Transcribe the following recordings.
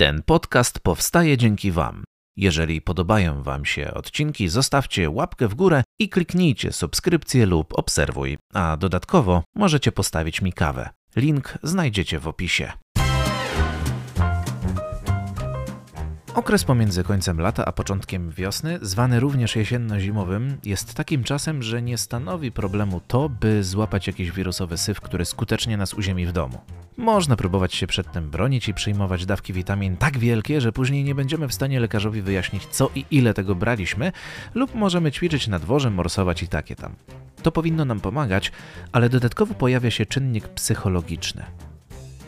Ten podcast powstaje dzięki Wam. Jeżeli podobają Wam się odcinki, zostawcie łapkę w górę i kliknijcie subskrypcję lub obserwuj, a dodatkowo możecie postawić mi kawę. Link znajdziecie w opisie. Okres pomiędzy końcem lata a początkiem wiosny, zwany również jesienno-zimowym, jest takim czasem, że nie stanowi problemu to, by złapać jakiś wirusowy syf, który skutecznie nas uziemi w domu. Można próbować się przed tym bronić i przyjmować dawki witamin tak wielkie, że później nie będziemy w stanie lekarzowi wyjaśnić, co i ile tego braliśmy, lub możemy ćwiczyć na dworze, morsować i takie tam. To powinno nam pomagać, ale dodatkowo pojawia się czynnik psychologiczny.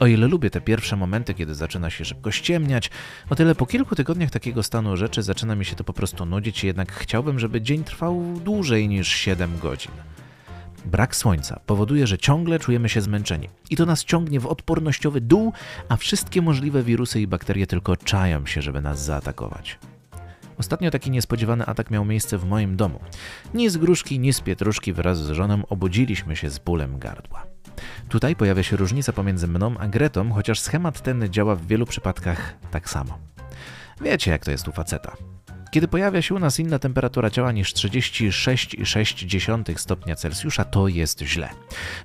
O ile lubię te pierwsze momenty, kiedy zaczyna się szybko ściemniać, o tyle po kilku tygodniach takiego stanu rzeczy zaczyna mi się to po prostu nudzić jednak chciałbym, żeby dzień trwał dłużej niż 7 godzin. Brak słońca powoduje, że ciągle czujemy się zmęczeni. I to nas ciągnie w odpornościowy dół, a wszystkie możliwe wirusy i bakterie tylko czają się, żeby nas zaatakować. Ostatnio taki niespodziewany atak miał miejsce w moim domu. Ni z gruszki, ni z pietruszki wraz z żoną obudziliśmy się z bólem gardła. Tutaj pojawia się różnica pomiędzy mną a Gretą, chociaż schemat ten działa w wielu przypadkach tak samo. Wiecie, jak to jest u faceta. Kiedy pojawia się u nas inna temperatura ciała niż 36,6 stopnia Celsjusza, to jest źle.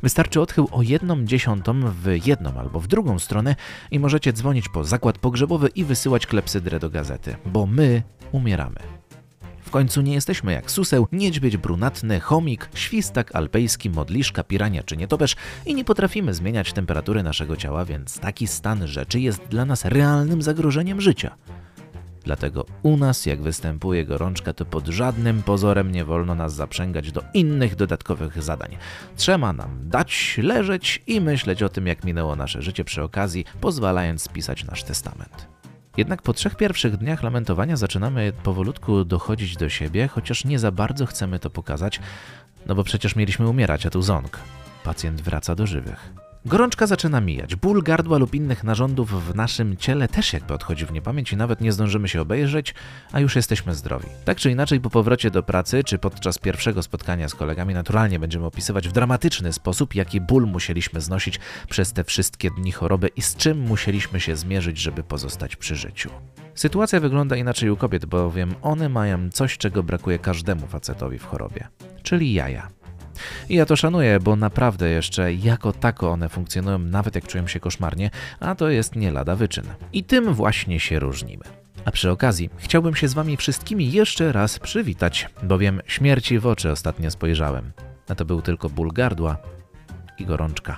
Wystarczy odchył o 1 dziesiątą w jedną albo w drugą stronę i możecie dzwonić po zakład pogrzebowy i wysyłać klepsydrę do gazety, bo my umieramy. W końcu nie jesteśmy jak suseł, niedźwiedź brunatny, chomik, świstak alpejski, modliszka, pirania czy nietoperz i nie potrafimy zmieniać temperatury naszego ciała, więc taki stan rzeczy jest dla nas realnym zagrożeniem życia. Dlatego u nas, jak występuje gorączka, to pod żadnym pozorem nie wolno nas zaprzęgać do innych dodatkowych zadań. Trzeba nam dać, leżeć i myśleć o tym, jak minęło nasze życie przy okazji, pozwalając spisać nasz testament. Jednak po trzech pierwszych dniach lamentowania zaczynamy powolutku dochodzić do siebie, chociaż nie za bardzo chcemy to pokazać, no bo przecież mieliśmy umierać, a tu ząg. Pacjent wraca do żywych. Gorączka zaczyna mijać. Ból gardła lub innych narządów w naszym ciele też jakby odchodzi w niepamięć i nawet nie zdążymy się obejrzeć, a już jesteśmy zdrowi. Tak czy inaczej, po powrocie do pracy czy podczas pierwszego spotkania z kolegami, naturalnie będziemy opisywać w dramatyczny sposób, jaki ból musieliśmy znosić przez te wszystkie dni choroby i z czym musieliśmy się zmierzyć, żeby pozostać przy życiu. Sytuacja wygląda inaczej u kobiet, bowiem one mają coś, czego brakuje każdemu facetowi w chorobie, czyli jaja. I ja to szanuję, bo naprawdę jeszcze jako tako one funkcjonują, nawet jak czują się koszmarnie, a to jest nie lada wyczyn. I tym właśnie się różnimy. A przy okazji chciałbym się z Wami wszystkimi jeszcze raz przywitać, bowiem śmierci w oczy ostatnio spojrzałem. A to był tylko ból gardła i gorączka.